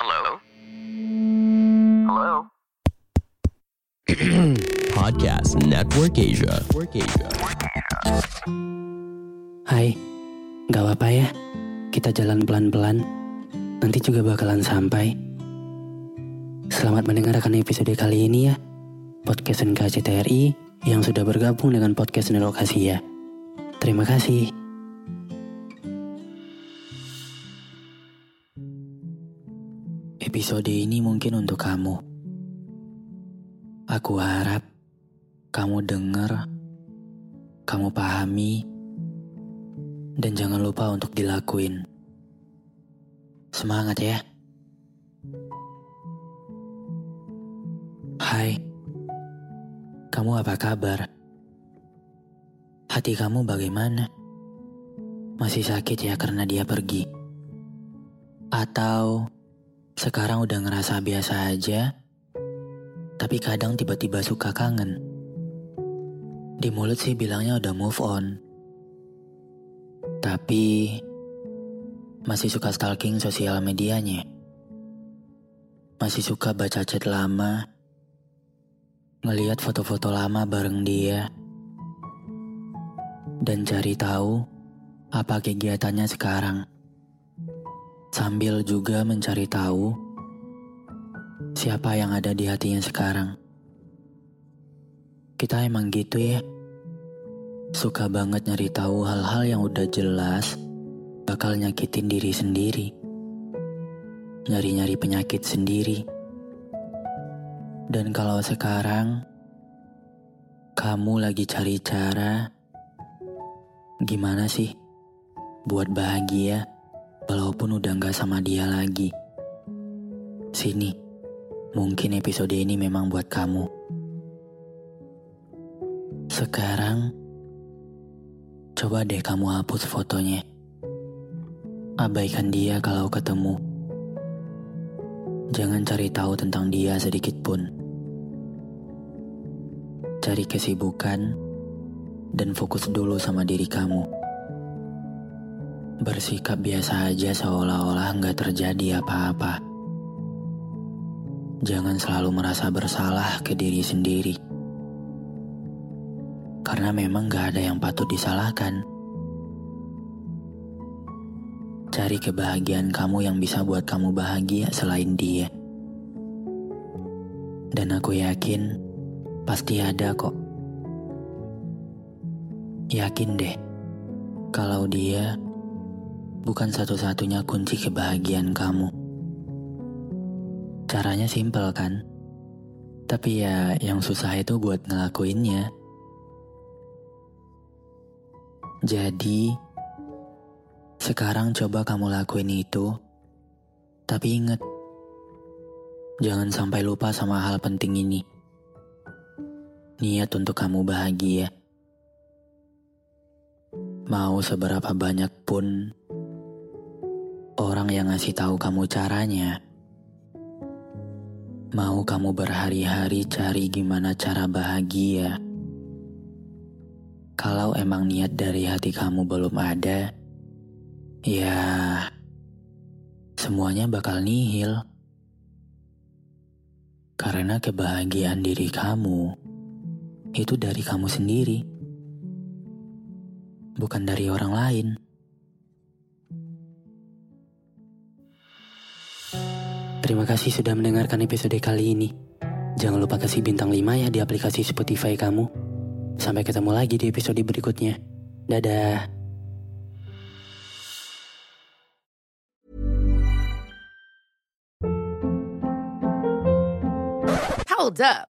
Hello? Hello? Podcast Network Asia. Network Asia. Hai, gak apa-apa ya. Kita jalan pelan-pelan. Nanti juga bakalan sampai. Selamat mendengarkan episode kali ini ya. Podcast NKCTRI yang sudah bergabung dengan podcast Nelokasi ya. Terima kasih. Episode ini mungkin untuk kamu. Aku harap kamu dengar, kamu pahami, dan jangan lupa untuk dilakuin. Semangat ya. Hai, kamu apa kabar? Hati kamu bagaimana? Masih sakit ya karena dia pergi? Atau sekarang udah ngerasa biasa aja, tapi kadang tiba-tiba suka kangen. Di mulut sih bilangnya udah move on. Tapi masih suka stalking sosial medianya. Masih suka baca chat lama, ngeliat foto-foto lama bareng dia, dan cari tahu apa kegiatannya sekarang sambil juga mencari tahu siapa yang ada di hatinya sekarang. Kita emang gitu ya. Suka banget nyari tahu hal-hal yang udah jelas bakal nyakitin diri sendiri. Nyari-nyari penyakit sendiri. Dan kalau sekarang kamu lagi cari cara gimana sih buat bahagia? Walaupun udah gak sama dia lagi. Sini, mungkin episode ini memang buat kamu. Sekarang, coba deh kamu hapus fotonya. Abaikan dia kalau ketemu. Jangan cari tahu tentang dia sedikit pun. Cari kesibukan dan fokus dulu sama diri kamu. Bersikap biasa aja seolah-olah nggak terjadi apa-apa. Jangan selalu merasa bersalah ke diri sendiri. Karena memang gak ada yang patut disalahkan. Cari kebahagiaan kamu yang bisa buat kamu bahagia selain dia. Dan aku yakin pasti ada kok. Yakin deh kalau dia bukan satu-satunya kunci kebahagiaan kamu. Caranya simpel kan? Tapi ya yang susah itu buat ngelakuinnya. Jadi, sekarang coba kamu lakuin itu. Tapi ingat, jangan sampai lupa sama hal penting ini. Niat untuk kamu bahagia. Mau seberapa banyak pun orang yang ngasih tahu kamu caranya. Mau kamu berhari-hari cari gimana cara bahagia. Kalau emang niat dari hati kamu belum ada, ya semuanya bakal nihil. Karena kebahagiaan diri kamu itu dari kamu sendiri, bukan dari orang lain. Terima kasih sudah mendengarkan episode kali ini. Jangan lupa kasih bintang 5 ya di aplikasi Spotify kamu. Sampai ketemu lagi di episode berikutnya. Dadah. Hold up.